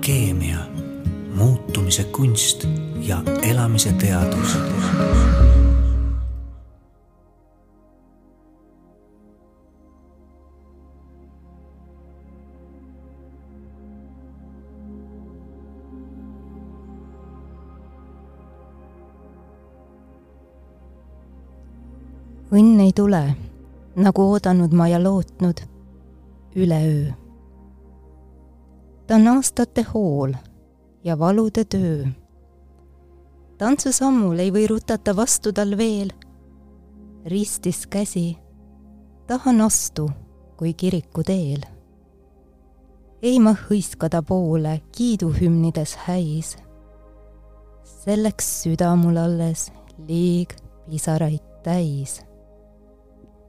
alkeemia, muutumise kunst ja elamise teadus. õnn ei tule, nagu oodanud ma ja lootnud, üleöö. Ta on aastate hool ja valude töö. tantsusammul ei või rutata vastu tal veel. ristis käsi, tahan astu kui kiriku teel. ei ma hõiskada poole kiiduhümnides häis. selleks süda mul alles liig pisaraid täis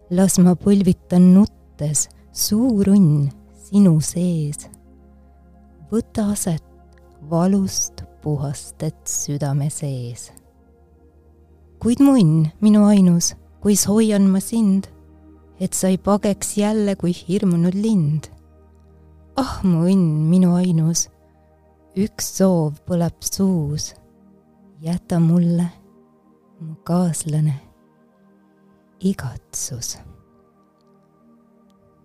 las ma põlvitan nuttes, suur õnn sinu sees. Võta aset valust puhastet südame sees. kuid mu õnn, minu ainus, kuis hoian ma sind, et sa ei pageks jälle kui hirmunud lind. ah, mu õnn, minu ainus, üks soov põleb suus, jäta mulle, mu kaaslane igatsus.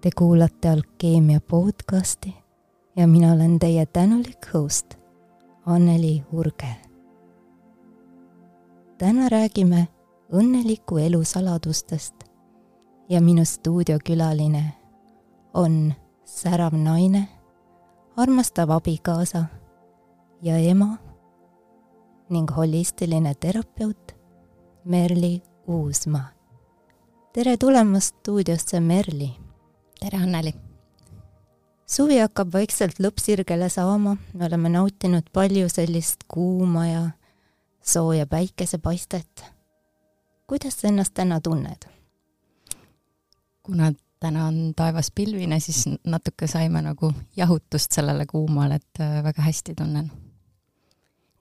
Te kuulate Alkeemia podcasti ja mina olen teie tänulik host Anneli Urge. täna räägime õnneliku elu saladustest ja minu stuudiokülaline on särav naine, armastav abikaasa ja ema ning holistiline terapeut Merli Uusmaa tere tulemast stuudiosse, Merli! tere, Anneli! Suvi hakkab vaikselt lõppsirgele saama, me oleme nautinud palju sellist kuuma ja sooja päikesepaistet. kuidas sa ennast täna tunned? kuna täna on taevas pilvine, siis natuke saime nagu jahutust sellele kuumale, et äh, väga hästi tunnen.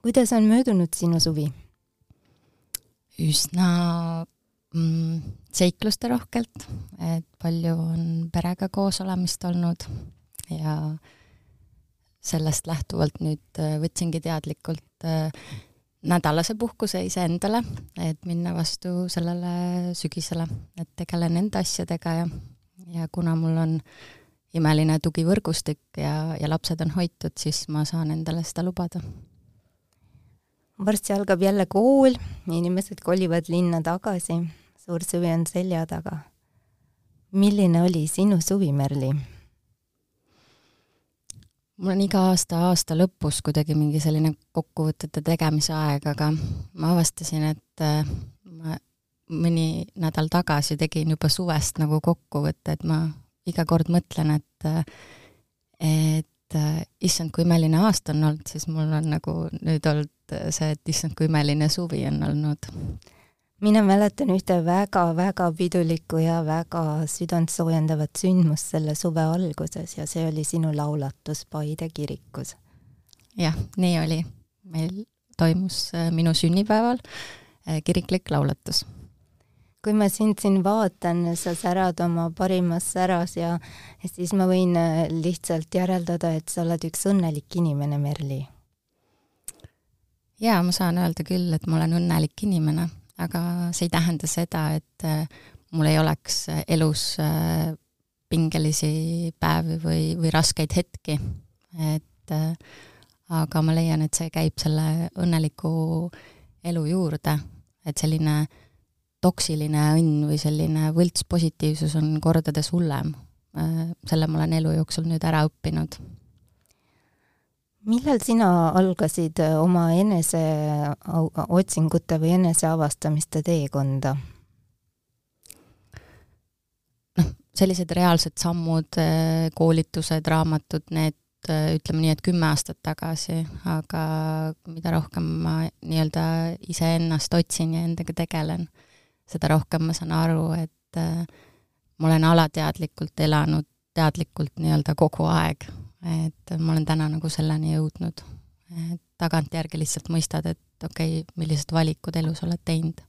kuidas on möödunud sinu suvi? üsna mm, seikluste rohkelt, et palju on perega koos olemist olnud ja sellest lähtuvalt nüüd äh, võtsingi teadlikult äh, nädalase puhkuse iseendale, et minna vastu sellele sügisele, et tegelen enda asjadega ja, ja kuna mul on imeline tugivõrgustik ja, ja lapsed on hoitud, siis ma saan endale seda lubada. varsti algab jälle kool, inimesed kolivad linna tagasi suur suvi on selja taga. milline oli sinu suvi, Merli? Mul on iga aasta aasta lõpus kuidagi mingi selline kokkuvõtete tegemise aeg, aga ma avastasin, et äh, ma mõni nädal tagasi tegin juba suvest nagu kokkuvõtte, et ma iga kord mõtlen, et äh, et äh, issand, kui imeline aasta on olnud, siis mul on nagu nüüd olnud see, et issand, kui imeline suvi on olnud mina mäletan ühte väga-väga pidulikku ja väga südantsoojendavat sündmust selle suve alguses ja see oli sinu laulatus Paide kirikus. jah, nii oli. meil toimus äh, minu sünnipäeval äh, kiriklik laulatus. kui ma sind siin vaatan, sa särad oma parimas säras ja siis ma võin äh, lihtsalt järeldada, et sa oled üks õnnelik inimene, Merli. jaa, ma saan öelda küll, et ma olen õnnelik inimene aga see ei tähenda seda, et äh, mul ei oleks äh, elus äh, pingelisi päevi või, või raskeid hetki, et aga ma leian, et see käib selle õnneliku elu juurde, et selline toksiline õnn või selline võltspositiivsus on kordades hullem. selle ma olen elu jooksul nüüd ära õppinud millal sina algasid äh, oma eneseotsingute või eneseavastamiste teekonda? noh, sellised reaalsed sammud, äh, koolitused, raamatud, need äh, ütleme nii, et kümme aastat tagasi, aga mida rohkem ma nii-öelda iseennast otsin ja endaga tegelen, seda rohkem ma saan aru, et ma olen alateadlikult elanud teadlikult nii-öelda kogu aeg et ma olen täna nagu selleni jõudnud. tagantjärgi lihtsalt mõistad, et okei okay,, millised valikud elus oled teinud.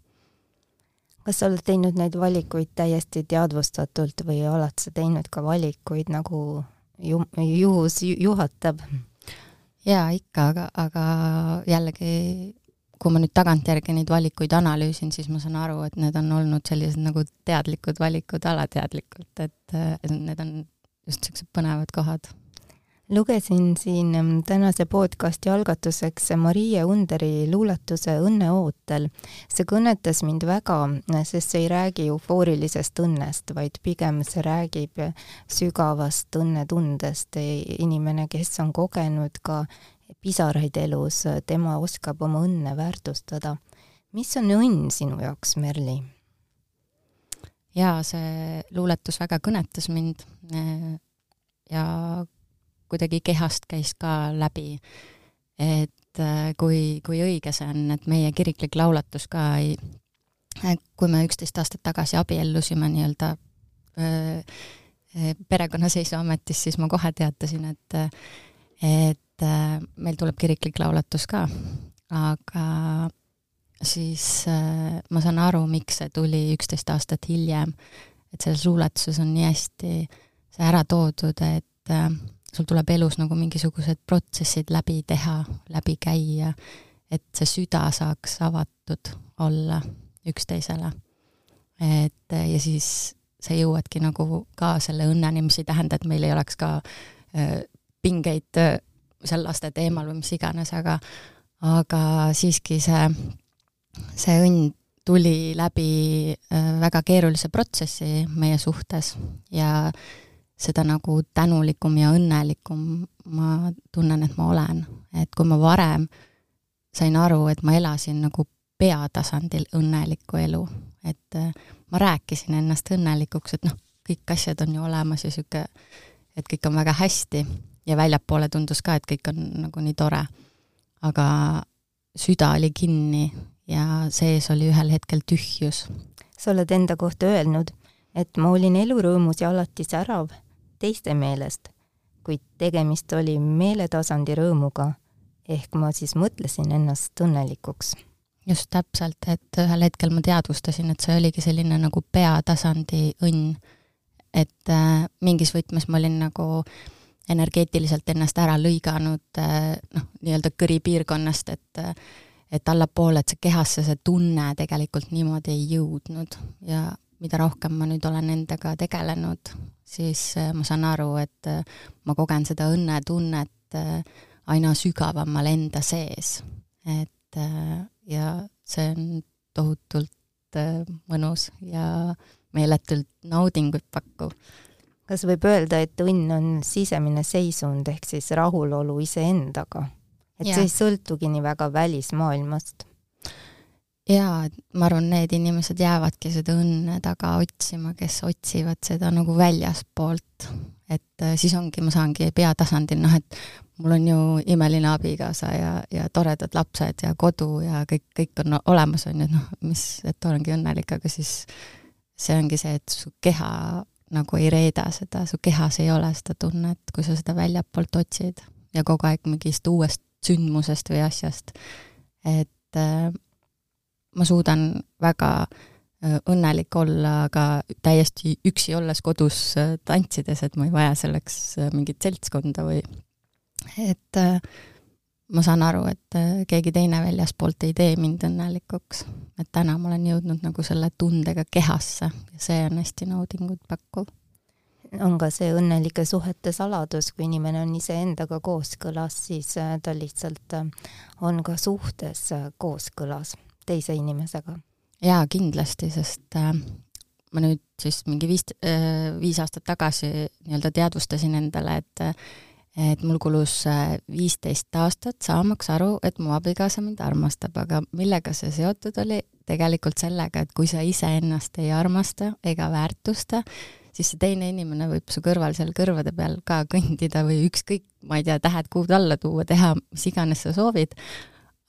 kas sa oled teinud neid valikuid täiesti teadvustatult või oled sa teinud ka valikuid nagu ju-, juhus juhatab? jaa, ikka, aga, aga jällegi kui ma nüüd tagantjärgi neid valikuid analüüsin, siis ma saan aru, et need on olnud sellised nagu teadlikud valikud alateadlikult, et need on just niisugused põnevad kohad. Lugesin siin mm, tänase podcasti algatuseks Marie Underi luuletuse Õnne ootel. see kõnetas mind väga, sest see ei räägi eufoorilisest õnnest, vaid pigem see räägib sügavast õnnetundest. inimene, kes on kogenud ka pisaraid elus, tema oskab oma õnne väärtustada. mis on õnn sinu jaoks, Merli? jaa, see luuletus väga kõnetas mind ja kuidagi kehast käis ka läbi, et kui, kui õige see on, et meie kiriklik laulatus ka ei, kui me üksteist aastat tagasi abiellusime nii-öelda perekonnaseisuametis, siis ma kohe teatasin, et et äh, meil tuleb kiriklik laulatus ka, aga siis äh, ma saan aru, miks see tuli üksteist aastat hiljem, et selles luuletuses on nii hästi see ära toodud, et äh, sul tuleb elus nagu mingisugused protsessid läbi teha, läbi käia, et see süda saaks avatud olla üksteisele. et ja siis sa jõuadki nagu ka selle õnneni, mis ei tähenda, et meil ei oleks ka äh, pingeid äh, seal laste teemal või mis iganes, aga aga siiski see, see õnn tuli läbi äh, väga keerulise protsessi meie suhtes ja seda nagu tänulikum ja õnnelikum ma tunnen, et ma olen. et kui ma varem sain aru, et ma elasin nagu peatasandil õnnelikku elu, et äh, ma rääkisin ennast õnnelikuks, et noh, kõik asjad on ju olemas ja niisugune, et kõik on väga hästi ja väljapoole tundus ka, et kõik on nagu nii tore. aga süda oli kinni ja sees oli ühel hetkel tühjus. sa oled enda kohta öelnud, et ma olin elurõõmus ja alati särav teiste meelest, kuid tegemist oli meeletasandi rõõmuga, ehk ma siis mõtlesin ennast õnnelikuks. just täpselt, et ühel hetkel ma teadvustasin, et see oligi selline nagu peatasandi õnn. et äh, mingis võtmes ma olin nagu äh, energeetiliselt ennast ära lõiganud eh, noh, nii-öelda kõripiirkonnast, et et allapoole, et see kehasse see tunne tegelikult niimoodi ei jõudnud ja mida rohkem ma nüüd olen endaga tegelenud, siis eh, ma saan aru, et eh, ma kogen seda õnnetunnet aina sügavamal enda sees. et ja see on tohutult mõnus ja meeletult naudingut pakkuv kas võib öelda, et õnn on sisemine seisund ehk siis rahulolu iseendaga? et ja. see ei sõltugi nii väga välismaailmast? Jaa, ma arvan, need inimesed jäävadki seda õnne taga otsima, kes otsivad seda nagu väljaspoolt. et äh, siis ongi, ma saangi peatasandil, noh et mul on ju imeline abikaasa ja, ja toredad lapsed ja kodu ja kõik, kõik on olemas, on ju, et noh, mis, et olengi õnnelik, aga siis see ongi see, et su keha nagu ei reeda seda, su kehas ei ole seda tunnet, kui sa seda väljapoolt otsid ja kogu aeg mingist uuest sündmusest või asjast. et äh, ma suudan väga õnnelik olla, aga täiesti üksi olles kodus tantsides, et ma ei vaja selleks mingit seltskonda või et ma saan aru, et keegi teine väljaspoolt ei tee mind õnnelikuks. et täna ma olen jõudnud nagu selle tundega kehasse ja see on hästi naudingut pakkuv. on ka see õnnelike suhete saladus, kui inimene on iseendaga kooskõlas, siis ta lihtsalt on ka suhtes kooskõlas teise inimesega. jaa, kindlasti, sest äh, ma nüüd siis mingi viis äh,, viis aastat tagasi nii-öelda teadvustasin endale, et et mul kulus äh, viisteist aastat saamaks aru, et mu abikaasa mind armastab, aga millega see seotud oli? tegelikult sellega, et kui sa iseennast ei armasta ega väärtusta, siis see teine inimene võib su kõrval seal kõrvade peal ka kõndida või ükskõik, ma ei tea, tähed kuud alla tuua, teha mis iganes sa soovid,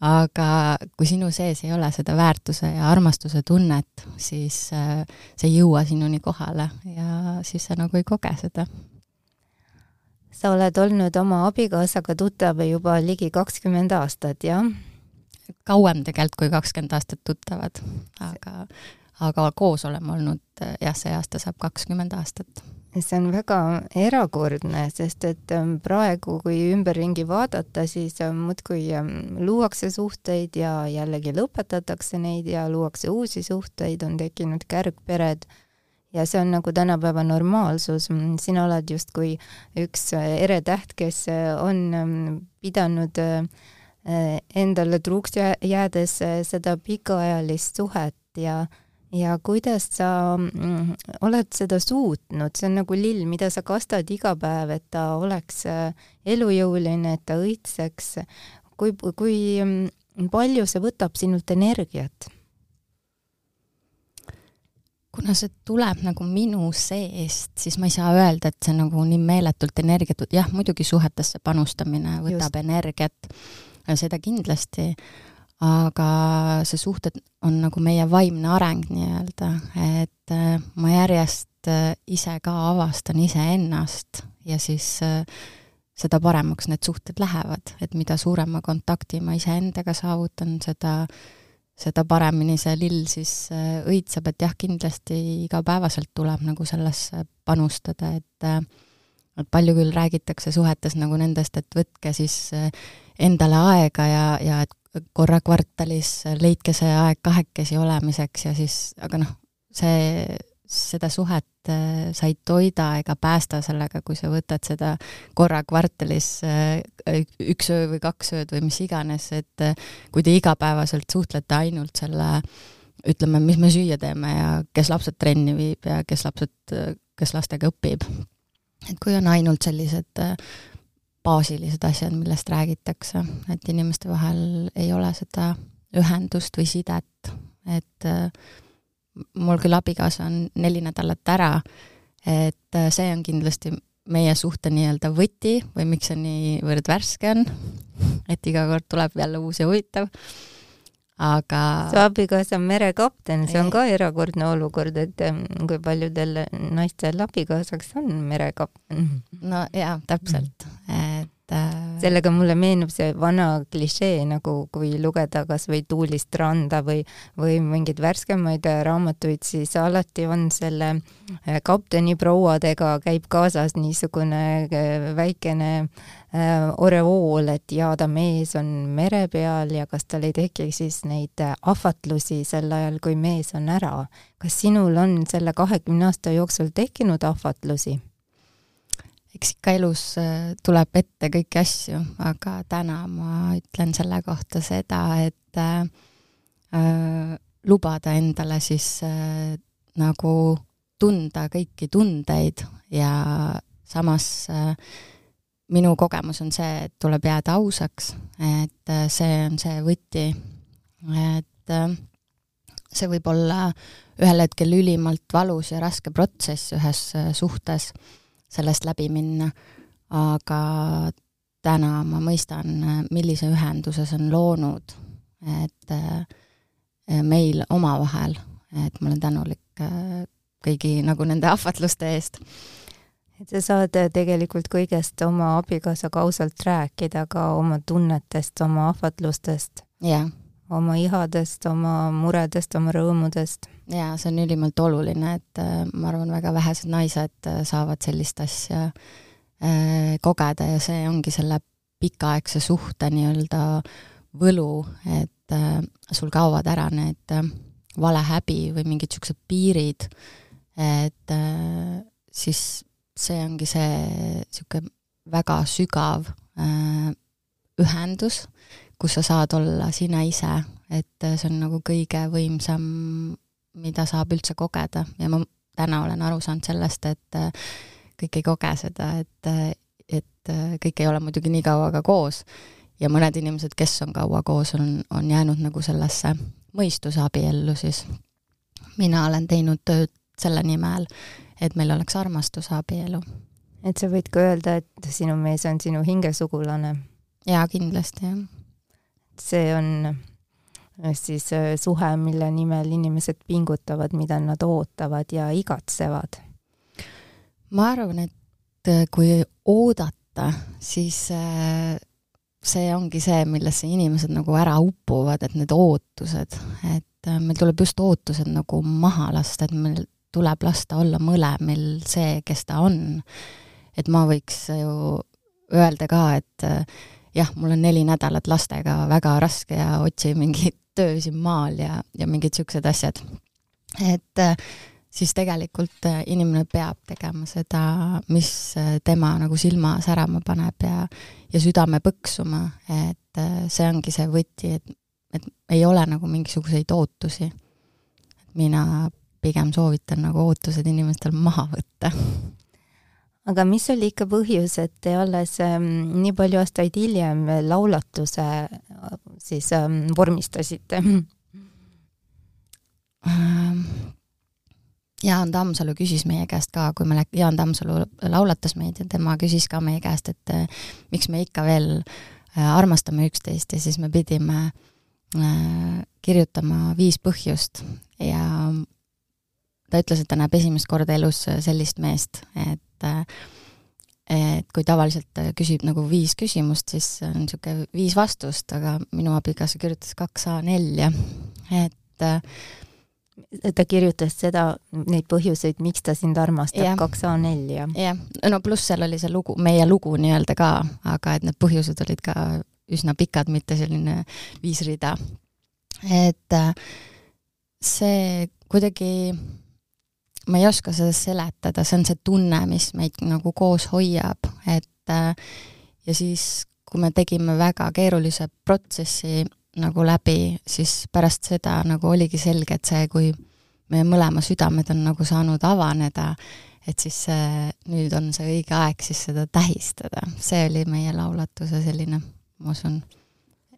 aga kui sinu sees ei ole seda väärtuse ja armastuse tunnet, siis äh, see ei jõua sinuni kohale ja siis sa nagu ei koge seda sa oled olnud oma abikaasaga tuttav juba ligi kakskümmend aastat, jah? kauem tegelikult kui kakskümmend aastat tuttavad, aga, aga koos oleme olnud jah, see aasta saab kakskümmend aastat. See on väga erakordne, sest et ähm, praegu, kui ümberringi vaadata, siis ähm, muudkui ähm, luuakse suhteid ja jällegi lõpetatakse neid ja luuakse uusi suhteid, on tekkinud kärgpered ja see on nagu tänapäeva normaalsus. sina oled justkui üks äh, eretäht, kes äh, on pidanud äh, endale truuks jäädes seda pikaajalist suhet ja ja kuidas sa mm, oled seda suutnud, see on nagu lill, mida sa kastad iga päev, et ta oleks äh, elujõuline, et ta õitseks. kui, kui mm, palju see võtab sinult energiat? kuna see tuleb nagu minu seest, siis ma ei saa öelda, et see nagu nii meeletult energiat, jah, muidugi suhetesse panustamine võtab Just. energiat, seda kindlasti aga see suhted on nagu meie vaimne areng nii-öelda, et äh, ma järjest äh, ise ka avastan iseennast ja siis äh, seda paremaks need suhted lähevad, et mida suurema kontakti ma iseendaga saavutan, seda seda paremini see lill siis õitseb, et jah, kindlasti igapäevaselt tuleb nagu sellesse panustada, et et palju küll räägitakse suhetes nagu nendest, et võtke siis endale aega ja, ja et korra kvartalis, leidke see aeg kahekesi olemiseks ja siis, aga noh, see, seda suhet äh, sa ei toida ega päästa sellega, kui sa võtad seda korra kvartalis äh, üks öö või kaks ööd või mis iganes, et äh, kui te igapäevaselt suhtlete ainult selle ütleme, mis me süüa teeme ja kes lapsed trenni viib ja kes lapsed, kes lastega õpib. et kui on ainult sellised baasilised asjad, millest räägitakse, et inimeste vahel ei ole seda ühendust või sidet, et äh, mul küll abikaasa on neli nädalat ära, et äh, see on kindlasti meie suhte nii-öelda võti või miks see niivõrd värske on, et iga kord tuleb jälle uus ja huvitav aga su abikaasa on merekapten, see on ka erakordne olukord, et kui paljudel naistel abikaasaks on merekapten. no jaa, täpselt, et äh, sellega mulle meenub see vana klišee nagu kui lugeda kas või Tuulist randa või, või mingeid värskemaid raamatuid, siis alati on selle äh, kapteniprouadega käib kaasas niisugune äh, väikene Äh, oreool, et jaa, ta mees on mere peal ja kas tal ei teki siis neid äh, ahvatlusi sel ajal, kui mees on ära. kas sinul on selle kahekümne aasta jooksul tekkinud ahvatlusi? eks ikka elus äh, tuleb ette kõiki asju, aga täna ma ütlen selle kohta seda, et äh, lubada endale siis äh, nagu tunda kõiki tundeid ja samas äh, minu kogemus on see, et tuleb jääda ausaks, et äh, see on see võti, et äh, see võib olla ühel hetkel ülimalt valus ja raske protsess ühes äh, suhtes, sellest läbi minna, aga täna ma mõistan, millise ühenduse see on loonud, et meil omavahel, et ma olen tänulik kõigi nagu nende ahvatluste eest et sa saad äh, tegelikult kõigest oma abikaasaga ausalt rääkida, ka oma tunnetest, oma ahvatlustest yeah.. oma ihadest, oma muredest, oma rõõmudest. jaa, see on ülimalt oluline, et äh, ma arvan, väga vähesed naised äh, saavad sellist asja kogeda ja see ongi selle pikaaegse suhte nii-öelda võlu, et sul kaovad ära need valehäbi või mingid niisugused piirid, et siis see ongi see niisugune väga sügav äh, ühendus, kus sa saad olla sina ise, et see on nagu kõige võimsam, mida saab üldse kogeda. Ja ma täna olen aru saanud sellest, et äh, kõik ei koge seda, et, et äh, kõik ei ole muidugi nii kaua ka koos. Ja mõned inimesed, kes on kaua koos, on, on jäänud nagu sellesse mõistuse abiellu siis. mina olen teinud tööd selle nimel, et meil oleks armastusabielu. et sa võid ka öelda, et sinu mees on sinu hingesugulane? jaa, kindlasti, jah. see on äh, siis äh, suhe, mille nimel inimesed pingutavad, mida nad ootavad ja igatsevad? ma arvan, et äh, kui oodata, siis see ongi see, millesse inimesed nagu ära upuvad, et need ootused, et meil tuleb just ootused nagu maha lasta, et meil tuleb lasta olla mõlemil see, kes ta on. et ma võiks ju öelda ka, et äh, jah, mul on neli nädalat lastega väga raske ja otsi mingit töö siin maal ja, ja mingid niisugused asjad. et äh, siis tegelikult äh, inimene peab tegema seda, mis tema nagu silma särama paneb ja, ja südame põksuma, et see ongi see võti, et, et ei ole nagu mingisuguseid ootusi. mina pigem soovitan nagu ootused inimestel maha võtta aga mis oli ikka põhjus, et te alles ähm, nii palju aastaid hiljem laulatuse siis ähm, vormistasite ähm,? Jaan Tammsalu küsis meie käest ka, kui me läk-, Jaan Tammsalu laulatas meid ja tema küsis ka meie käest, et äh, miks me ikka veel äh, armastame üksteist ja siis me pidime äh, kirjutama viis põhjust ja ta ütles, et ta näeb esimest korda elus sellist meest, et et kui tavaliselt küsib nagu viis küsimust, siis on niisugune viis vastust, aga minu abikaasa kirjutas kaks A4-ja, et ta kirjutas seda, neid põhjuseid, miks ta sind armastab, kaks A4-ja. jah, no pluss seal oli see lugu, meie lugu nii-öelda ka, aga et need põhjused olid ka üsna pikad, mitte selline viis rida. et see kuidagi ma ei oska seda seletada, see on see tunne, mis meid nagu koos hoiab, et äh, ja siis, kui me tegime väga keerulise protsessi nagu läbi, siis pärast seda nagu oligi selge, et see, kui meie mõlema südamed on nagu saanud avaneda, et siis see, nüüd on see õige aeg siis seda tähistada. see oli meie laulatuse selline, ma usun,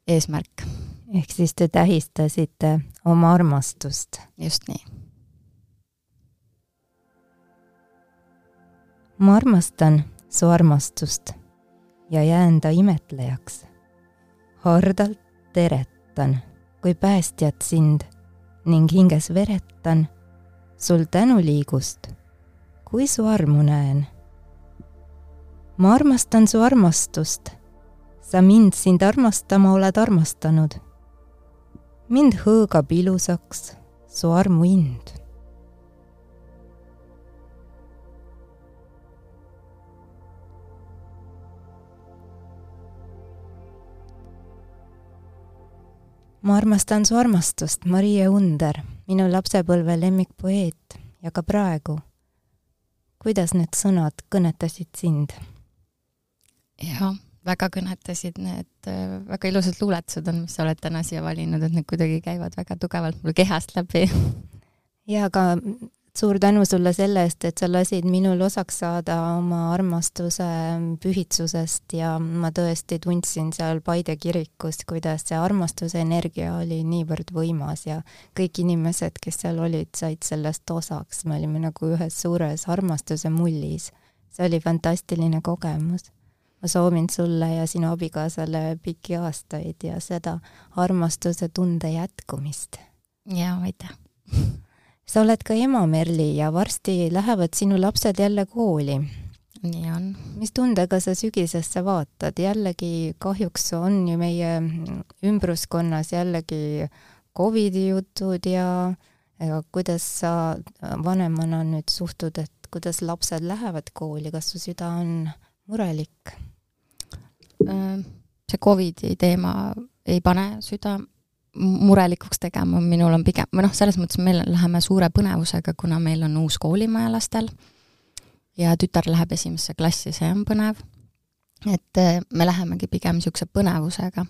eesmärk. ehk siis te tähistasite oma armastust? just nii ma armastan su armastust ja jään ta imetlejaks. hardalt teretan, kui päästjat sind ning hinges veretan sul tänuliigust, kui su armu näen. ma armastan su armastust, sa mind sind armastama oled armastanud. mind hõõgab ilusaks su armu ma armastan su armastust, Marie Under, minu lapsepõlve lemmikpoeet ja ka praegu. kuidas need sõnad kõnetasid sind? jah, väga kõnetasid, need äh, väga ilusad luuletused on, mis sa oled täna siia valinud, et need kuidagi käivad väga tugevalt mul kehast läbi. ja aga suur tänu sulle selle eest, et sa lasid minul osaks saada oma armastuse pühitsusest ja ma tõesti tundsin seal Paide kirikus, kuidas see armastuse energia oli niivõrd võimas ja kõik inimesed, kes seal olid, said sellest osaks, me olime nagu ühes suures armastuse mullis. see oli fantastiline kogemus. ma soovin sulle ja sinu abikaasale pikki aastaid ja seda armastuse tunde jätkumist. jaa, aitäh sa oled ka ema, Merli, ja varsti lähevad sinu lapsed jälle kooli. nii on. mis tundega sa sügisesse vaatad, jällegi kahjuks on ju meie ümbruskonnas jällegi Covidi jutud ja, ja kuidas sa vanemana nüüd suhtud, et kuidas lapsed lähevad kooli, kas su süda on murelik? Äh, see Covidi teema ei pane süda murelikuks tegema, minul on pigem, või noh, selles mõttes me läheme suure põnevusega, kuna meil on uus koolimaja lastel ja tütar läheb esimesse klassi, see on põnev. et eh, me lähemegi pigem niisuguse põnevusega.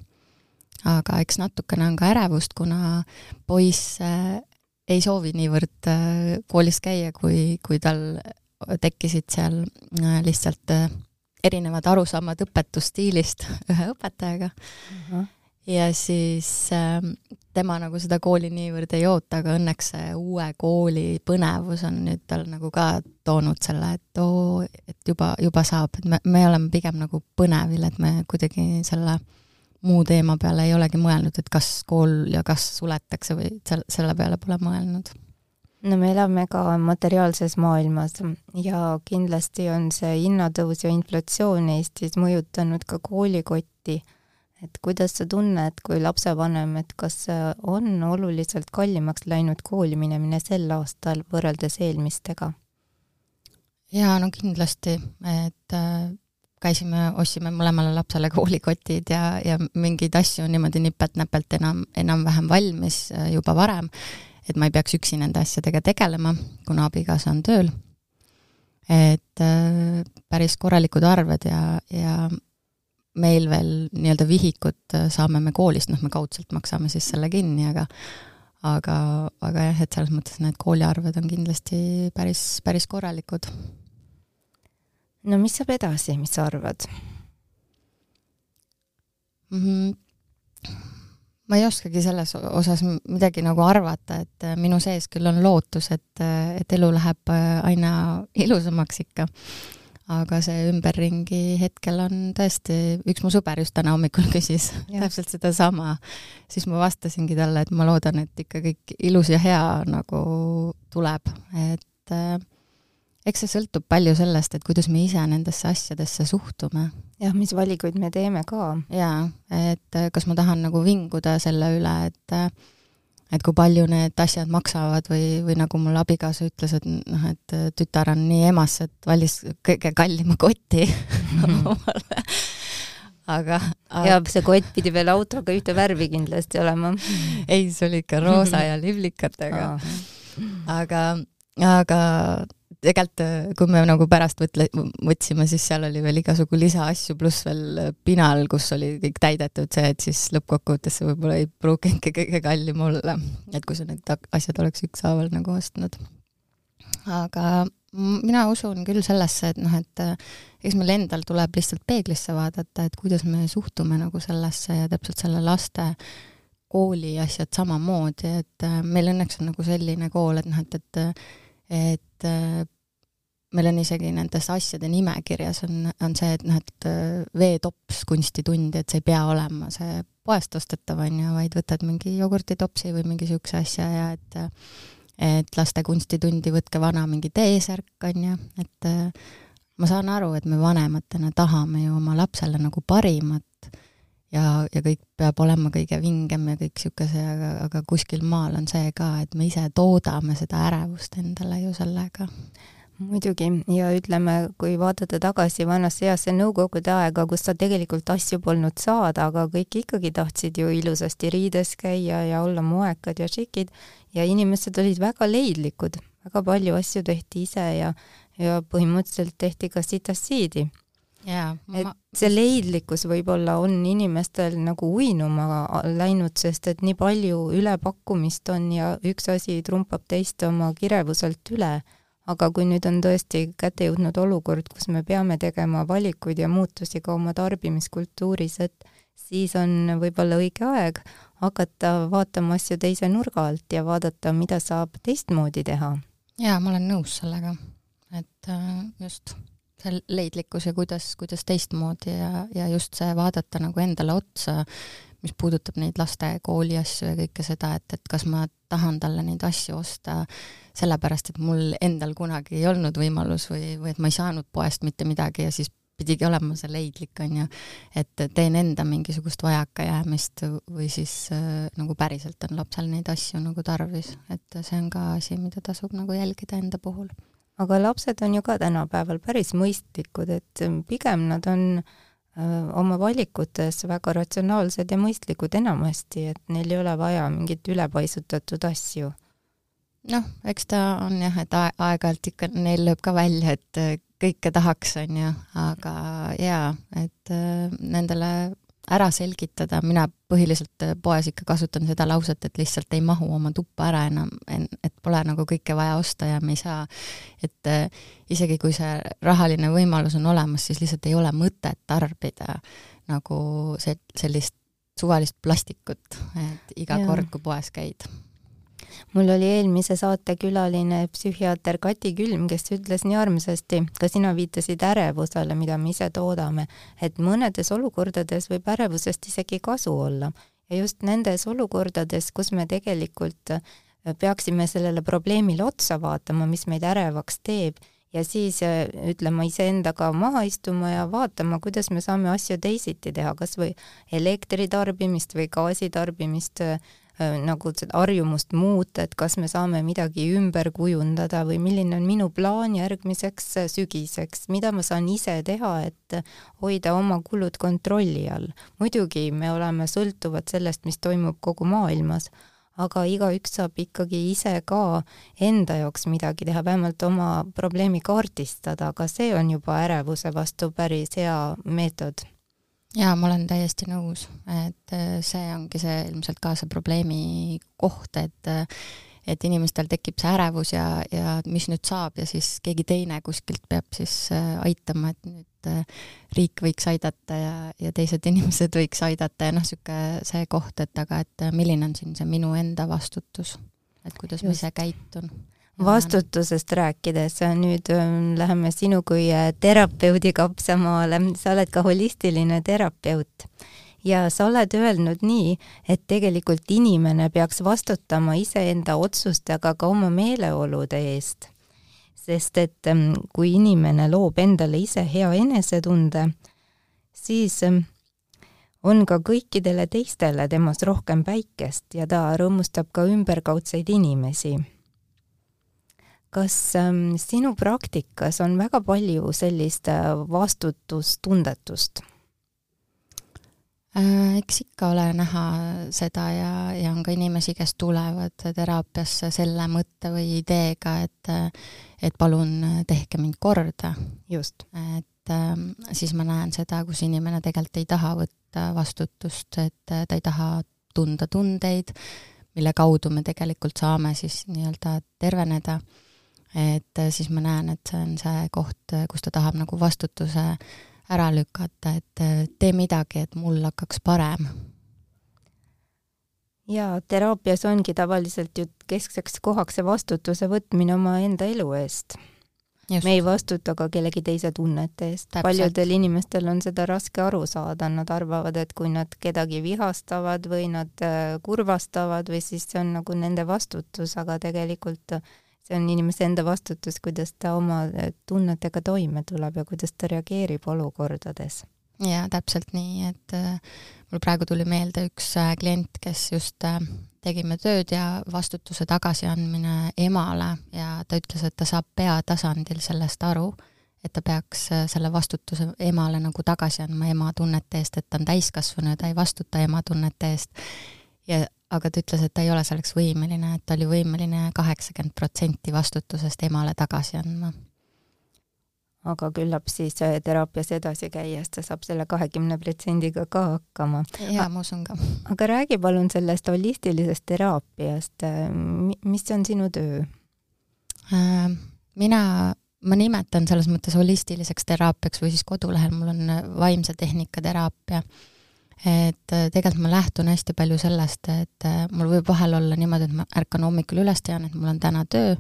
aga eks natukene on ka ärevust, kuna poiss eh, ei soovi niivõrd eh, koolis käia, kui, kui tal tekkisid seal lihtsalt erinevad arusaamad õpetusstiilist ühe õpetajaga uh. -huh ja siis äh, tema nagu seda kooli niivõrd ei oota, aga õnneks see uue kooli põnevus on nüüd tal nagu ka toonud selle, et oo, et juba, juba saab, et me, me oleme pigem nagu põnevil, et me kuidagi selle muu teema peale ei olegi mõelnud, et kas kool ja kas suletakse või selle, selle peale pole mõelnud. No me elame ka materiaalses maailmas ja kindlasti on see hinnatõus ja inflatsioon Eestis mõjutanud ka koolikotti et kuidas sa tunned kui lapsevanem, et kas on oluliselt kallimaks läinud kooli minemine sel aastal võrreldes eelmistega? jaa, no kindlasti, et äh, käisime, ostsime mõlemale lapsele koolikotid ja, ja mingeid asju niimoodi nipet-näpelt enam, enam-vähem valmis äh, juba varem, et ma ei peaks üksi nende asjadega tegelema, kuna abikaasa on tööl. et äh, päris korralikud arved ja, ja meil veel nii-öelda vihikut saame me koolist, noh, me kaudselt maksame siis selle kinni, aga aga, aga jah, et selles mõttes need kooliarved on kindlasti päris, päris korralikud no mis saab edasi, mis sa arvad mm? -hmm ma ei oskagi selles osas midagi nagu arvata, et äh, minu sees küll on lootus, et, äh, et elu läheb äh, aina ilusamaks ikka. Aga see ümberringi hetkel on tõesti, üks mu sõber just täna hommikul küsis ja. täpselt sedasama, siis ma vastasingi talle, et ma loodan, et ikka kõik ilus ja hea nagu tuleb, et äh, eks see sõltub palju sellest, et kuidas me ise nendesse asjadesse suhtume. jah, mis valikuid me teeme ka. jaa, et äh, kas ma tahan nagu vinguda selle üle, et äh, et kui palju need asjad maksavad või, või nagu mul abikaasa ütles, et noh, et tütar on nii emas, et valis kõige kallima koti omale aga, aga.... ja see kott pidi veel autoga ühte värvi kindlasti olema. ei, see oli ikka roosa ja liblikatega. aga, aga tegelikult äh, kui me nagu pärast võtle-, võtsime, siis seal oli veel igasugu lisaasju, pluss veel äh, pinal, kus oli kõik täidetud see, et siis lõppkokkuvõttes see võib-olla ei pruuginudki kõige kallim olla, et kui sa need asjad oleks ükshaaval nagu ostnud. aga mina usun küll sellesse, et noh, et äh, eks meil endal tuleb lihtsalt peeglisse vaadata, et kuidas me suhtume nagu sellesse ja täpselt selle laste kooli asjad samamoodi, et meil õnneks on nagu selline kool, et noh, et, et et äh, meil on isegi nendes asjade nimekirjas on, on see, et noh, et äh, veetops kunstitundi, et see ei pea olema see poest ostetav, on ju, vaid võtad mingi jogurtitopsi või mingi niisuguse asja ja et et laste kunstitundi võtke vana mingi T-särk, on ju, et äh, ma saan aru, et me vanematena tahame ju oma lapsele nagu parimat, ja, ja kõik peab olema kõige vingem ja kõik niisuguse, aga, aga kuskil maal on see ka, et me ise toodame seda ärevust endale ju sellega. muidugi, ja ütleme, kui vaadata tagasi vanasse heasse nõukogude aega, kus sa tegelikult asju polnud saada, aga kõik ikkagi tahtsid ju ilusasti riides käia ja olla moekad ja šikid. Ja inimesed olid väga leidlikud, väga palju asju tehti ise ja, ja põhimõtteliselt tehti ka sitasiidi jaa. et see leidlikkus võib-olla on inimestel nagu uinuma läinud, sest et nii palju ülepakkumist on ja üks asi trumpab teist oma kirevuselt üle. aga kui nüüd on tõesti kätte jõudnud olukord, kus me peame tegema valikuid ja muutusi ka oma tarbimiskultuuris, et siis on võib-olla õige aeg hakata vaatama asju teise nurga alt ja vaadata, mida saab teistmoodi teha. jaa, ma olen nõus sellega, et äh, just see leidlikkus ja kuidas, kuidas teistmoodi ja, ja just see vaadata nagu endale otsa, mis puudutab neid laste kooliasju ja kõike seda, et, et kas ma tahan talle neid asju osta sellepärast, et mul endal kunagi ei olnud võimalus või, või et ma ei saanud poest mitte midagi ja siis pidigi olema see leidlik, on ju, et teen enda mingisugust vajakajäämist või siis äh, nagu päriselt on lapsel neid asju nagu tarvis, et see on ka asi, mida tasub nagu jälgida enda puhul aga lapsed on ju ka tänapäeval päris mõistlikud, et pigem nad on oma valikutes väga ratsionaalsed ja mõistlikud enamasti, et neil ei ole vaja mingit ülepaisutatud asju. noh, eks ta on jah, et aeg-ajalt ikka neil lööb ka välja, et kõike tahaks, on ju, aga jaa, et nendele ära selgitada, mina põhiliselt äh, poes ikka kasutan seda lauset, et lihtsalt ei mahu oma tuppa ära enam, et pole nagu kõike vaja osta ja me ei saa, et äh, isegi kui see rahaline võimalus on olemas, siis lihtsalt ei ole mõtet tarbida nagu see, sellist suvalist plastikut, et iga ja. kord, kui poes käid mul oli eelmise saate külaline psühhiaater Kati Külm, kes ütles nii armsasti, ka sina viitasid ärevusele, mida me ise toodame, et mõnedes olukordades võib ärevusest isegi kasu olla. Ja just nendes olukordades, kus me tegelikult peaksime sellele probleemile otsa vaatama, mis meid ärevaks teeb. Ja siis ütlema iseendaga maha istuma ja vaatama, kuidas me saame asju teisiti teha, kas või elektritarbimist või gaasitarbimist Äh, nagu seda harjumust muuta, et kas me saame midagi ümber kujundada või milline on minu plaan järgmiseks äh, sügiseks, mida ma saan ise teha, et hoida oma kulud kontrolli all. muidugi me oleme sõltuvad sellest, mis toimub kogu maailmas, aga igaüks saab ikkagi ise ka enda jaoks midagi teha, vähemalt oma probleemi kaardistada, aga see on juba ärevuse vastu päris hea meetod jaa, ma olen täiesti nõus, et äh, see ongi see ilmselt ka see probleemi koht, et äh, et inimestel tekib see ärevus ja, ja mis nüüd saab ja siis keegi teine kuskilt peab siis äh, aitama, et nüüd riik võiks aidata ja, ja teised inimesed võiks aidata ja noh, niisugune see koht, et aga et milline on siin see minu enda vastutus, et kuidas Just. ma ise käitun vastutusest rääkides, nüüd ähm, läheme sinu kui äh, terapeudi kapsamaale, sa oled ka holistiline terapeut. Ja sa oled öelnud nii, et tegelikult inimene peaks vastutama iseenda otsuste, aga ka oma meeleolude eest. sest et ähm, kui inimene loob endale ise hea enesetunde, siis ähm, on ka kõikidele teistele temas rohkem päikest ja ta rõõmustab ka ümberkaudseid inimesi kas ähm, sinu praktikas on väga palju sellist äh, vastutustundetust äh,? eks ikka ole näha seda ja, ja on ka inimesi, kes tulevad teraapiasse selle mõtte või ideega, et et palun tehke mind korda. just. et äh, siis ma näen seda, kus inimene tegelikult ei taha võtta vastutust, et ta ei taha tunda tundeid, mille kaudu me tegelikult saame siis nii-öelda terveneda et äh, siis ma näen, et see on see koht, äh, kus ta tahab nagu vastutuse ära lükata, et äh, tee midagi, et mul hakkaks parem. ja teraapias ongi tavaliselt ju keskseks kohaks see vastutuse võtmine omaenda elu eest. Me ei vastuta ka kellegi teise tunnete eest. paljudel inimestel on seda raske aru saada, nad arvavad, et kui nad kedagi vihastavad või nad kurvastavad või siis see on nagu nende vastutus, aga tegelikult see on inimese enda vastutus, kuidas ta oma eh, tunnetega toime tuleb ja kuidas ta reageerib olukordades. jaa, täpselt nii, et äh, mul praegu tuli meelde üks äh, klient, kes just äh, tegime tööd ja vastutuse tagasiandmine emale ja ta ütles, et ta saab peatasandil sellest aru, et ta peaks selle vastutuse emale nagu tagasi andma ema tunnete eest, et ta on täiskasvanu ja ta ei vastuta ema tunnete eest. ja aga ta ütles, et ta ei ole selleks võimeline, et ta oli võimeline kaheksakümmend protsenti vastutusest emale tagasi andma. aga küllap siis äh, teraapias edasi käies ta saab selle kahekümne protsendiga ka hakkama. jaa, ma usun ka. aga räägi palun sellest holistilisest teraapiast, äh, mis on sinu töö? Äh, mina ma nimetan selles mõttes holistiliseks teraapiaks või siis kodulehel mul on vaimse tehnika teraapia et äh, tegelikult ma lähtun hästi palju sellest, et äh, mul võib vahel olla niimoodi, et ma ärkan hommikul üles, tean, et mul on täna töö,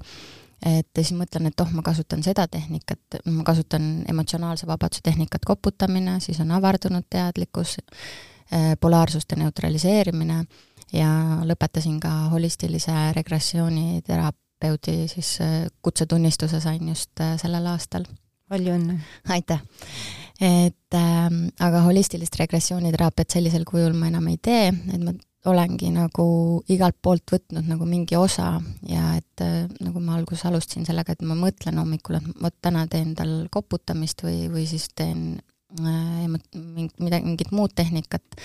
et siis mõtlen, et oh, ma kasutan seda tehnikat, ma kasutan emotsionaalse vabaduse tehnikat, koputamine, siis on avardunud teadlikkus, äh, polaarsuste neutraliseerimine ja lõpetasin ka holistilise regressiooni terapeudi siis kutsetunnistuse sain just sellel aastal. palju õnne! aitäh! Et äh, aga holistilist regressiooniteraapiat sellisel kujul ma enam ei tee, et ma olengi nagu igalt poolt võtnud nagu mingi osa ja et äh, nagu ma alguses alustasin sellega, et ma mõtlen hommikul, et vot täna teen tal koputamist või, või siis teen äh, mingit, midagi, mingit muud tehnikat,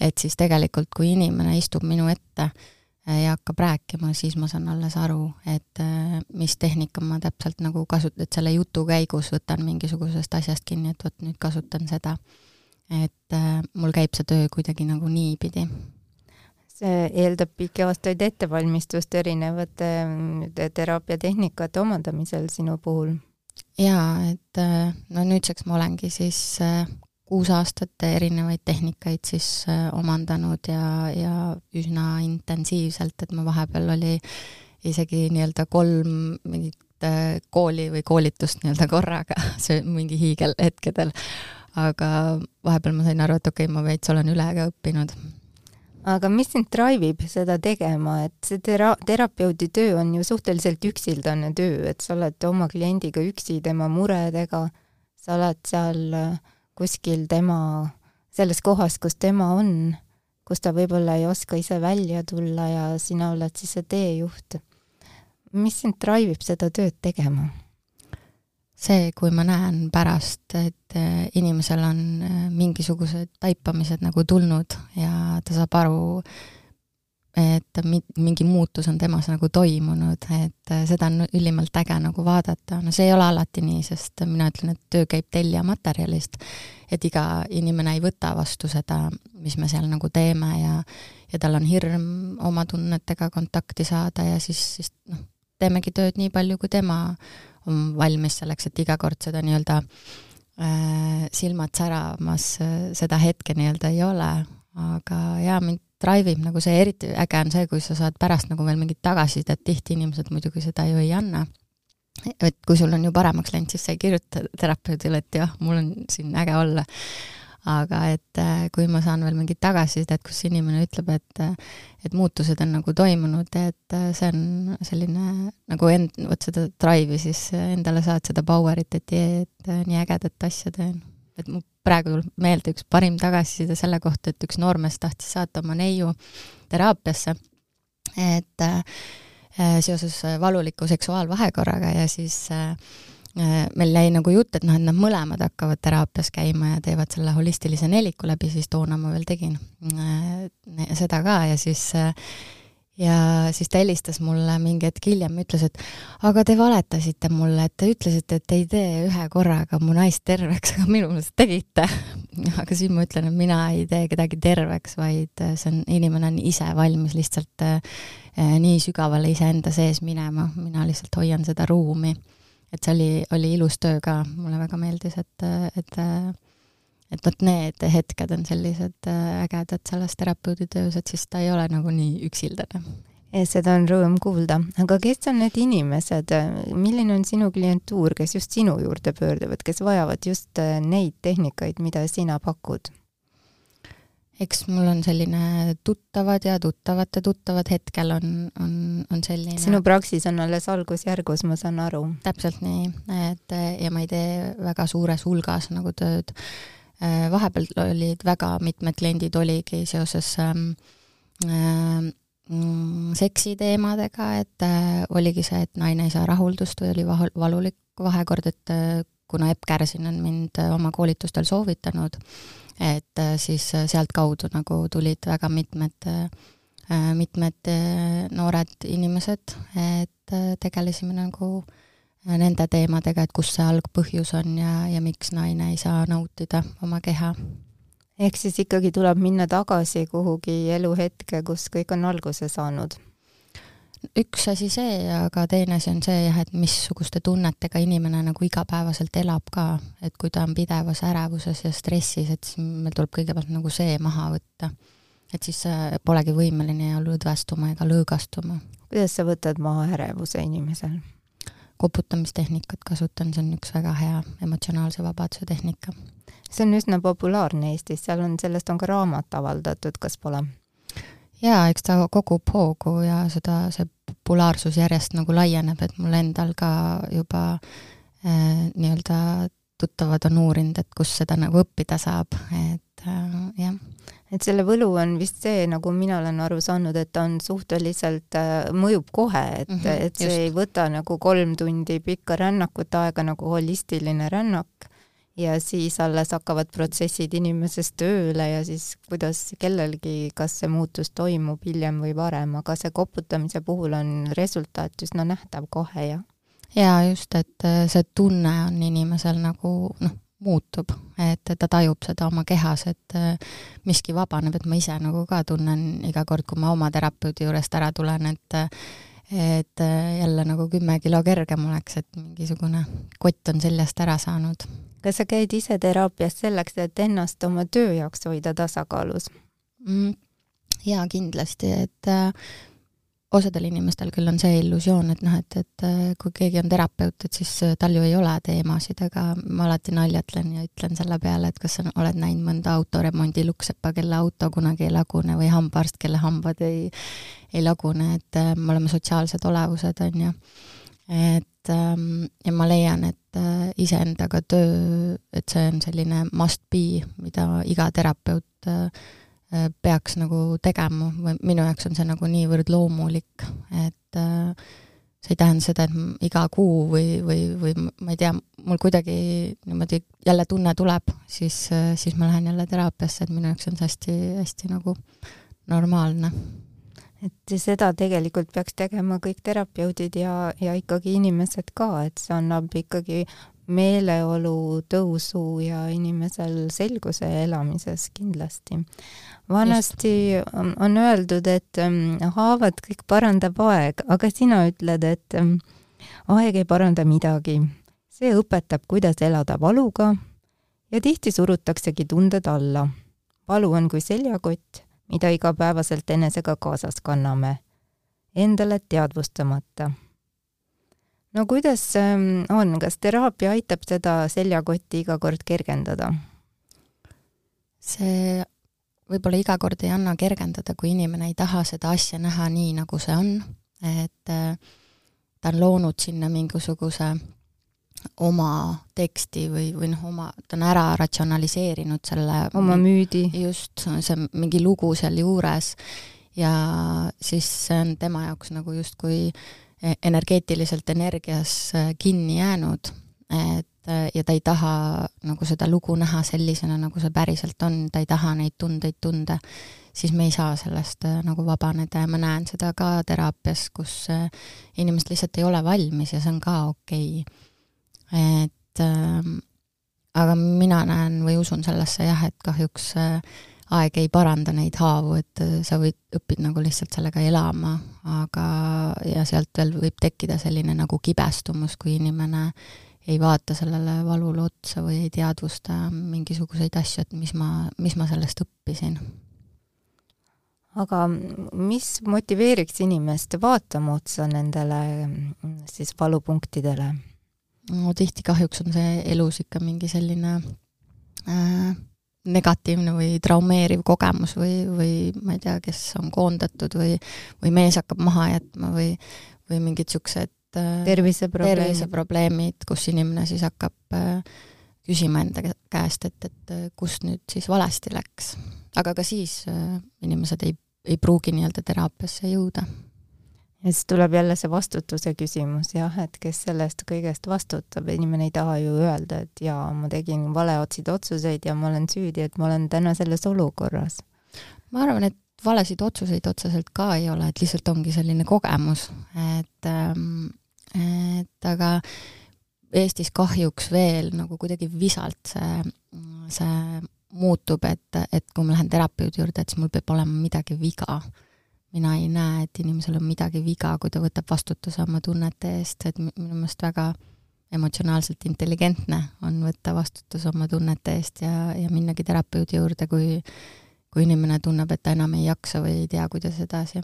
et siis tegelikult, kui inimene istub minu ette äh, ja hakkab rääkima, siis ma saan alles aru, et äh, mis tehnika ma täpselt nagu kasut-, et selle jutu käigus võtan mingisugusest asjast kinni, et vot nüüd kasutan seda. et äh, mul käib see töö kuidagi nagu niipidi. see eeldab pikki aastaid ettevalmistust erinevate teraapiatehnikate omandamisel sinu puhul? jaa, et äh, no nüüdseks ma olengi siis kuus aastat erinevaid tehnikaid siis äh, omandanud ja, ja üsna intensiivselt, et ma vahepeal oli isegi nii-öelda kolm mingit äh, kooli või koolitust nii-öelda korraga, see mingi hiigelhetkedel. aga vahepeal ma sain aru, et okei okay,, ma veits olen üle ka õppinud. aga mis sind drive ib seda tegema, et see tera-, terapeudi töö on ju suhteliselt üksildane töö, et sa oled oma kliendiga üksi tema muredega, sa oled seal äh, kuskil tema, selles kohas, kus tema on, kus ta võib-olla ei oska ise välja tulla ja sina oled siis see teejuht. mis sind drive ib seda tööd tegema? see, kui ma näen pärast, et äh, inimesel on äh, mingisugused taipamised nagu tulnud ja ta saab aru, et mingi muutus on temas nagu toimunud, et äh, seda on ülimalt äge nagu vaadata, no see ei ole alati nii, sest mina ütlen, et töö käib tellija materjalist, et iga inimene ei võta vastu seda, mis me seal nagu teeme ja ja tal on hirm oma tunnetega kontakti saada ja siis, siis noh, teemegi tööd nii palju, kui tema on valmis selleks, et iga kord seda nii-öelda äh, silmad säramas äh, seda hetke nii-öelda ei ole, aga jaa, mind drive ib nagu see, eriti äge on see, kui sa saad pärast nagu veel mingit tagasisidet, tihti inimesed muidugi seda ju ei anna. et kui sul on ju paremaks läinud, siis sa ei kirjuta terapeudile, et jah, mul on siin äge olla aga et äh, kui ma saan veel mingit tagasisidet, kus inimene ütleb, et äh, et muutused on nagu toimunud, et äh, see on selline nagu end, vot seda drive'i siis endale saad seda power'it, et, et nii ägedat asja teen. Et mu praegu tuleb meelde üks parim tagasiside selle kohta, et üks noormees tahtis saata oma neiu teraapiasse, et äh, seoses valuliku seksuaalvahekorraga ja siis äh, Äh, meil jäi nagu jutt, et noh, et nad mõlemad hakkavad teraapias käima ja teevad selle holistilise neliku läbi, siis toona ma veel tegin äh, seda ka ja siis äh, ja siis ta helistas mulle mingi hetk hiljem, ütles, et aga te valetasite mulle, et te ütlesite, et ei tee ühe korraga mu naist terveks, aga minu meelest tegite. aga siis ma ütlen, et mina ei tee kedagi terveks, vaid see on, inimene on ise valmis lihtsalt nii sügavale iseenda sees minema, mina lihtsalt hoian seda ruumi. Et see oli, oli ilus töö ka, mulle väga meeldis, et, et et vot need hetked on sellised äh, ägedad selles terapeudi töös, et siis ta ei ole nagu nii üksildane. seda on rõõm kuulda, aga kes on need inimesed, milline on sinu klientuur, kes just sinu juurde pöörduvad, kes vajavad just äh, neid tehnikaid, mida sina pakud? eks mul on selline tuttavad ja tuttavate tuttavad hetkel on, on, on selline. sinu praksis on alles algusjärgus, ma saan aru. täpselt nii, et ja ma ei tee väga suures hulgas nagu tööd. Vahepeal olid väga mitmed kliendid oligi seoses ähm, äh, seksiteemadega, et äh, oligi see, et naine ei saa rahuldust või oli valulik vahekord, et äh, kuna Epp Kärsin on mind äh, oma koolitustel soovitanud, et äh, siis äh, sealtkaudu nagu tulid väga mitmed, äh, mitmed noored inimesed, et tegelesime nagu nende teemadega, et kus see algpõhjus on ja, ja miks naine ei saa nautida oma keha. ehk siis ikkagi tuleb minna tagasi kuhugi eluhetke, kus kõik on alguse saanud üks asi see, aga teine asi on see jah, et missuguste tunnetega inimene nagu igapäevaselt elab ka, et kui ta on pidevas ärevuses ja stressis, et siis meil tuleb kõigepealt nagu see maha võtta. et siis polegi võimeline ja lõdvestuma ega lõõgastuma. kuidas sa võtad maha ärevuse inimesel? Koputamistehnikat kasutan, see on üks väga hea emotsionaalse vabaduse tehnika. see on üsna populaarne Eestis, seal on, sellest on ka raamat avaldatud, kas pole? jaa, eks ta kogub hoogu ja seda, see populaarsus järjest nagu laieneb, et mul endal ka juba äh, nii-öelda tuttavad on uurinud, et kus seda nagu õppida saab, et äh, jah. Et selle võlu on vist see, nagu mina olen aru saanud, et ta on suhteliselt äh,, mõjub kohe, et mm, -hmm, et see just. ei võta nagu kolm tundi pikka rännakut aega nagu holistiline rännak ja siis alles hakkavad protsessid inimeses tööle ja siis kuidas kellelgi, kas see muutus toimub hiljem või varem, aga see koputamise puhul on resultaat üsna nähtav kohe, jah? jaa, just, et äh, see tunne on inimesel nagu noh, muutub, et ta tajub seda oma kehas, et äh, miski vabaneb, et ma ise nagu ka tunnen iga kord, kui ma oma terapeudi juurest ära tulen, et et äh, jälle nagu kümme kilo kergem oleks, et mingisugune kott on seljast ära saanud kas sa käid ise teraapias selleks, et ennast oma töö jaoks hoida tasakaalus mm,? jaa, kindlasti, et äh, osadel inimestel küll on see illusioon, et noh, et, et äh, kui keegi on terapeut, et siis äh, tal ju ei ole teemasid, aga ma alati naljatlen ja ütlen selle peale, et kas sa oled näinud mõnda autoremondi lukksepa, kelle auto kunagi ei lagune või hambaarst, kelle hambad ei, ei lagune, et äh, me oleme sotsiaalsed olevused, on ju. et ähm, ja ma leian, et iseendaga töö, et see on selline must be, mida iga terapeut peaks nagu tegema või minu jaoks on see nagu niivõrd loomulik, et äh, see ei tähenda seda, et iga kuu või, või, või ma ei tea, mul kuidagi niimoodi jälle tunne tuleb, siis, äh, siis ma lähen jälle teraapiasse, et minu jaoks on see hästi, hästi nagu normaalne. et seda tegelikult peaks tegema kõik terapeudid ja, ja ikkagi inimesed ka, et see annab ikkagi meeleolu tõusu ja inimesel selguse elamises kindlasti. vanasti Just. on öeldud, et ähm, haavad kõik parandab aeg, aga sina ütled, et ähm, aeg ei paranda midagi. see õpetab, kuidas elada valuga ja tihti surutaksegi tunded alla. valu on kui seljakott, mida igapäevaselt enesega kaasas kanname, endale teadvustamata no kuidas ähm, on, kas teraapia aitab seda seljakotti iga kord kergendada? see võib-olla iga kord ei anna kergendada, kui inimene ei taha seda asja näha nii, nagu see on, et äh, ta on loonud sinna mingisuguse oma teksti või, või noh, oma, ta on ära ratsionaliseerinud selle oma müüdi. just, see mingi lugu sealjuures ja siis see on tema jaoks nagu justkui äh, energeetiliselt energias äh, kinni jäänud, et äh, ja ta ei taha nagu seda lugu näha sellisena, nagu see päriselt on, ta ei taha neid tundeid tunda, siis me ei saa sellest nagu vabaneda ja ma näen seda ka teraapias, kus inimesed lihtsalt ei ole valmis ja see on ka okei. Okay.. et aga mina näen või usun sellesse jah, et kahjuks äh, aeg ei paranda neid haavu, et äh, sa võid, õpid nagu lihtsalt sellega elama, aga, ja sealt veel võib tekkida selline nagu kibestumus, kui inimene ei vaata sellele valule otsa või ei teadvusta mingisuguseid asju, et mis ma, mis ma sellest õppisin. aga mis motiveeriks inimest vaatama otsa nendele siis valupunktidele? no tihti kahjuks on see elus ikka mingi selline äh, negatiivne või traumeeriv kogemus või, või ma ei tea, kes on koondatud või, või mees hakkab maha jätma või, või mingid niisugused äh, terviseprobleemid, terviseprobleemid, kus inimene siis hakkab äh, küsima enda käest, et, et äh, kust nüüd siis valesti läks. aga ka siis inimesed ei, ei pruugi nii-öelda teraapiasse jõuda ja siis tuleb jälle see vastutuse küsimus jah, et kes selle eest kõigest vastutab, inimene ei taha ju öelda, et jaa, ma tegin valeotsid otsuseid ja ma olen süüdi, et ma olen täna selles olukorras. ma arvan, et valesid otsuseid otseselt ka ei ole, et lihtsalt ongi selline kogemus, et ähm, et aga Eestis kahjuks veel nagu kuidagi visalt see, see muutub, et, et kui ma lähen terapeudi juurde, et siis mul peab olema midagi viga mina ei näe, et inimesel on midagi viga, kui ta võtab vastutuse oma tunnete eest, et minu meelest väga emotsionaalselt intelligentne on võtta vastutus oma tunnete eest ja, ja minnagi terapeudi juurde, kui kui inimene tunneb, et ta enam ei jaksa või ei tea, kuidas edasi.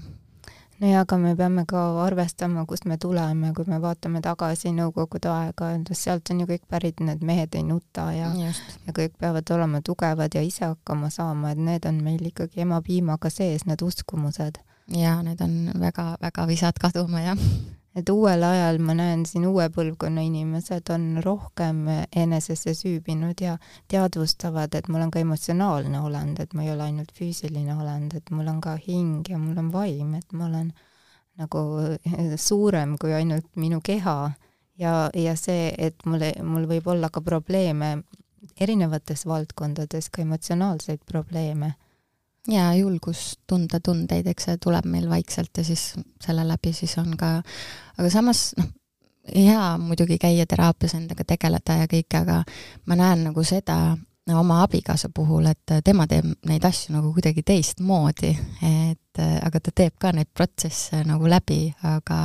no ja aga me peame ka arvestama, kust me tuleme, kui me vaatame tagasi Nõukogude aega, sealt on ju kõik pärit, need mehed ei nuta ja Just. ja kõik peavad olema tugevad ja ise hakkama saama, et need on meil ikkagi emapiimaga sees, need uskumused jaa, need on väga-väga visad kaduma, jah. et uuel ajal ma näen siin uue põlvkonna inimesed on rohkem enesesse süübinud ja teadvustavad, et ma olen ka emotsionaalne olend, et ma ei ole ainult füüsiline olend, et mul on ka hing ja mul on vaim, et ma olen nagu suurem kui ainult minu keha ja, ja see, et mul, mul võib olla ka probleeme erinevates valdkondades, ka emotsionaalseid probleeme ja julgus tunda tundeid, eks see tuleb meil vaikselt ja siis selle läbi siis on ka, aga samas noh, hea muidugi käia teraapias endaga tegeleda ja kõike, aga ma näen nagu seda no, oma abikaasa puhul, et tema teeb neid asju nagu kuidagi teistmoodi, et aga ta teeb ka neid protsesse nagu läbi, aga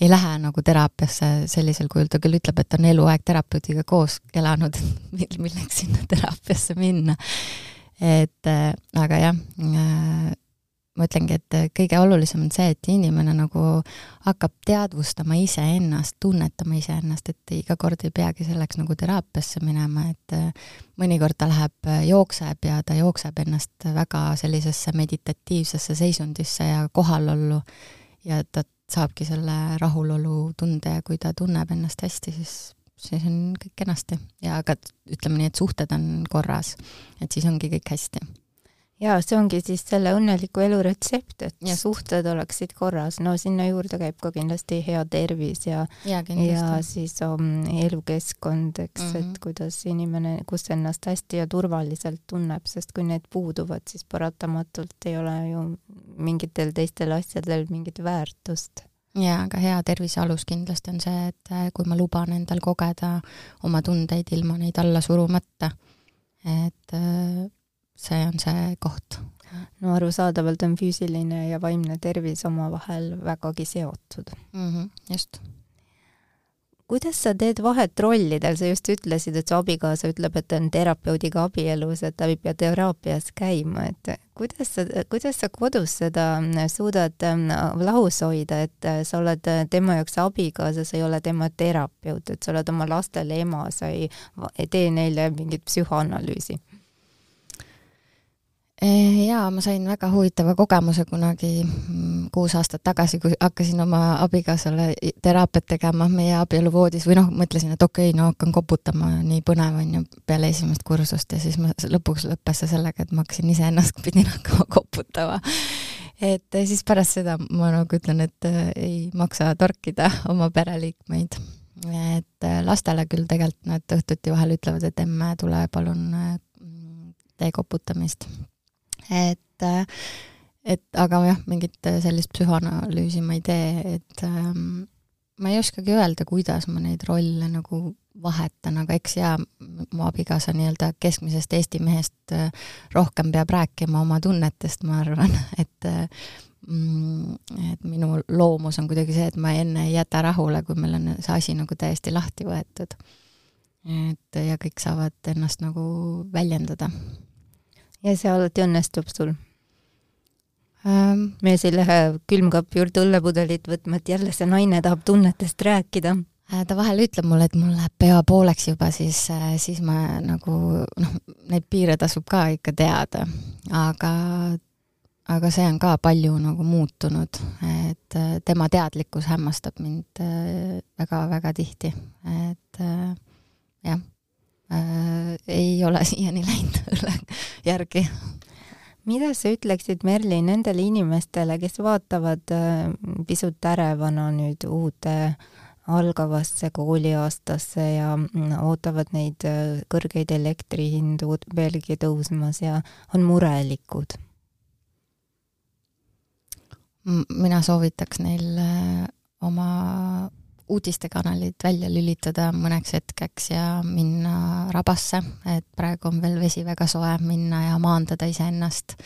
ei lähe nagu teraapiasse sellisel kujul, ta küll ütleb, et on eluaeg terapeudiga koos elanud, milleks sinna teraapiasse minna et äh, aga jah, äh, ma ütlengi, et kõige olulisem on see, et inimene nagu hakkab teadvustama iseennast, tunnetama iseennast, et iga kord ei peagi selleks nagu teraapiasse minema, et äh, mõnikord ta läheb, äh, jookseb ja ta jookseb ennast väga sellisesse meditatiivsesse seisundisse ja kohalollu ja ta saabki selle rahulolu tunde ja kui ta tunneb ennast hästi, siis siis on kõik kenasti ja aga ütleme nii, et suhted on korras, et siis ongi kõik hästi ja see ongi siis selle õnneliku elu retsept, et ja. suhted oleksid korras, no sinna juurde käib ka kindlasti hea tervis ja ja, ja siis um, elukeskkond, eks mm, -hmm. et mhm. kuidas inimene, kus ennast hästi ja turvaliselt tunneb, sest kui need puuduvad, siis paratamatult ei ole ju mingitel teistel asjadel mingit väärtust jaa, aga hea tervise alus kindlasti on see, et äh, kui ma luban endal kogeda oma tundeid ilma neid alla surumata, et äh, see on see koht. no arusaadavalt on füüsiline ja vaimne tervis omavahel vägagi seotud mm. -hmm, just. Kuidas sa teed vahet rollidel, sa just ütlesid, et su abikaasa ütleb, et on terapeudiga abielus, et ta ei pea teraapias käima, et kuidas sa, kuidas sa kodus seda suudad ähm, lahus hoida, et sa oled tema jaoks abikaasa, sa ei ole tema terapeut, et sa oled oma lastele ema, sa ei, ei tee neile mingit psühhoanalüüsi jaa, ma sain väga huvitava kogemuse kunagi mm, kuus aastat tagasi, kui hakkasin oma abikaasale teraapiat tegema meie abieluvoodis või noh, mõtlesin, et okei okay,, no hakkan koputama, nii põnev on ju peale esimest kursust ja siis ma lõpuks lõppes see sellega, et ma hakkasin iseennast pidin hakkama koputama. et siis pärast seda ma nagu ütlen, et äh, ei maksa torkida oma pereliikmeid. et lastele küll tegelikult nad õhtuti vahel ütlevad, et emme, tule palun tee koputamist et et aga jah, mingit sellist psühhoanalüüsi ma ei tee, et ähm, ma ei oskagi öelda, kuidas ma neid rolle nagu vahetan, aga eks jaa, mu abikaasa nii-öelda keskmisest Eesti mehest äh, rohkem peab rääkima oma tunnetest, ma arvan, et mm, et minu loomus on kuidagi see, et ma enne ei jäta rahule, kui meil on see asi nagu täiesti lahti võetud. et ja kõik saavad ennast nagu väljendada ja see alati õnnestub sul. Ähm,? mees ei lähe külmkapi juurde õllepudelit võtma, et jälle see naine tahab tunnetest rääkida. Äh, ta vahel ütleb mulle, et mul läheb pea pooleks juba, siis, äh, siis ma nagu noh, neid piire tasub ka ikka teada, aga aga see on ka palju nagu muutunud, et äh, tema teadlikkus hämmastab mind väga-väga tihti, et jah ei ole siiani läinud õlle järgi. mida sa ütleksid, Merli, nendele inimestele, kes vaatavad äh, pisut ärevana nüüd uude algavasse kooliaastasse ja mm, ootavad neid äh, kõrgeid elektrihindu veelgi tõusmas ja on murelikud? mina soovitaks neil äh, oma uudistekanalid välja lülitada mõneks hetkeks ja minna rabasse, et praegu on veel vesi väga soe, minna ja maandada iseennast,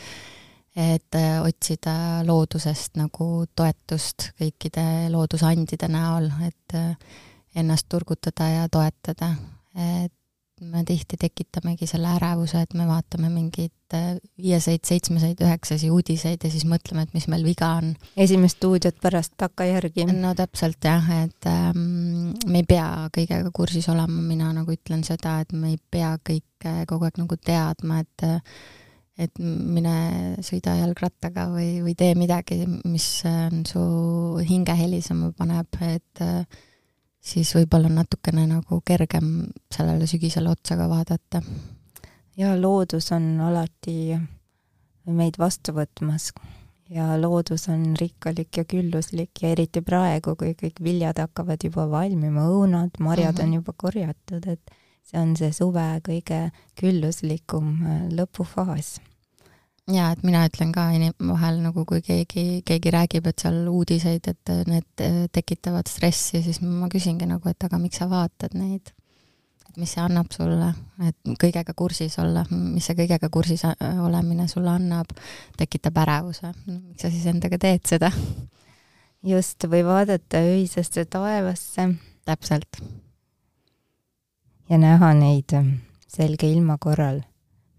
et äh, otsida loodusest nagu toetust kõikide loodusandide näol, et äh, ennast turgutada ja toetada, et me tihti tekitamegi selle ärevuse, et me vaatame mingeid äh, viieseid, seitsmeseid, üheksasi uudiseid ja siis mõtleme, et mis meil viga on. esimest stuudiot pärast takkajärgi. no täpselt jah, et ähm, me ei pea kõigega kursis olema, mina nagu ütlen seda, et me ei pea kõike kogu aeg nagu teadma, et et mine sõida jalgrattaga või, või tee midagi, mis on su hinge helisema paneb, et äh, siis võib-olla natukene nagu kergem sellele sügisele otsa ka vaadata. ja loodus on alati meid vastu võtmas ja loodus on rikkalik ja külluslik ja eriti praegu, kui kõik viljad hakkavad juba valmima, õunad, marjad mm -hmm. on juba korjatud, et see on see suve kõige külluslikum äh, lõpufaas jaa, et mina ütlen ka vahel nagu, kui keegi, keegi räägib, et seal uudiseid, et need äh, tekitavad stressi, siis ma küsingi nagu, et aga miks sa vaatad neid? et mis see annab sulle, et kõigega kursis olla, mis see kõigega kursis äh, olemine sulle annab, tekitab ärevuse, miks sa siis endaga teed seda? just, või vaadata öisesse taevasse. täpselt. ja näha neid selge ilma korral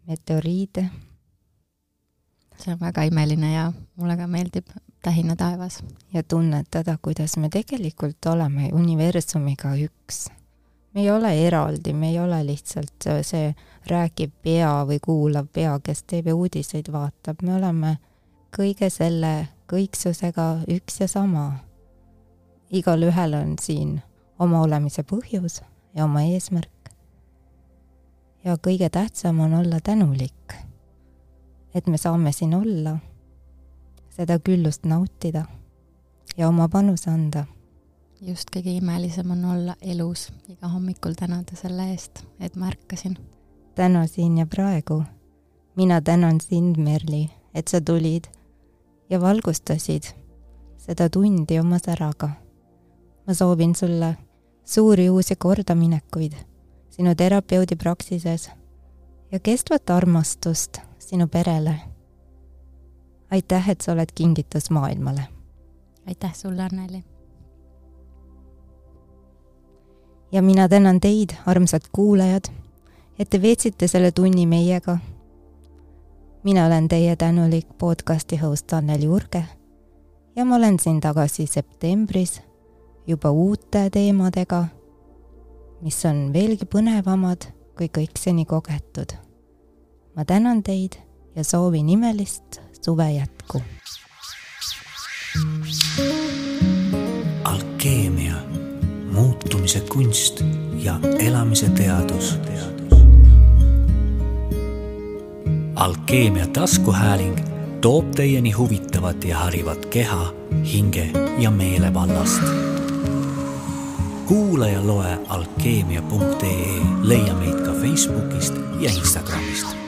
meteoriide see on väga imeline ja mulle ka meeldib tähine taevas. ja tunnetada, kuidas me tegelikult oleme universumiga üks. me ei ole eraldi, me ei ole lihtsalt see räägib pea või kuulav pea, kes TV-uudiseid vaatab, me oleme kõige selle kõiksusega üks ja sama. igalühel on siin oma olemise põhjus ja oma eesmärk. ja kõige tähtsam on olla tänulik, et me saame siin olla, seda küllust nautida ja oma panuse anda. just kõige imelisem on olla elus, iga hommikul tänada selle eest, et ma ärkasin. täna siin ja praegu. mina tänan sind, Merli, et sa tulid ja valgustasid seda tundi oma säraga. ma soovin sulle suuri uusi kordaminekuid sinu terapeudi praksises ja kestvat armastust sinu perele. aitäh, et sa oled kingitus maailmale. aitäh sulle, Anneli. ja mina tänan teid, armsad kuulajad, et te veetsite selle tunni meiega. mina olen teie tänulik podcasti host Anneli Urge ja ma olen siin tagasi septembris juba uute teemadega, mis on veelgi põnevamad kui kõik seni kogetud. Ma tänan teid ja soovin imelist suve jätku. alkeemia, muutumise kunst ja elamise teadus. alkeemia taskuhääling toob teieni huvitavat ja harivat keha, hinge ja meele vallast kuula ja loe alkeemia.ee, leia meid ka Facebookist ja Instagramist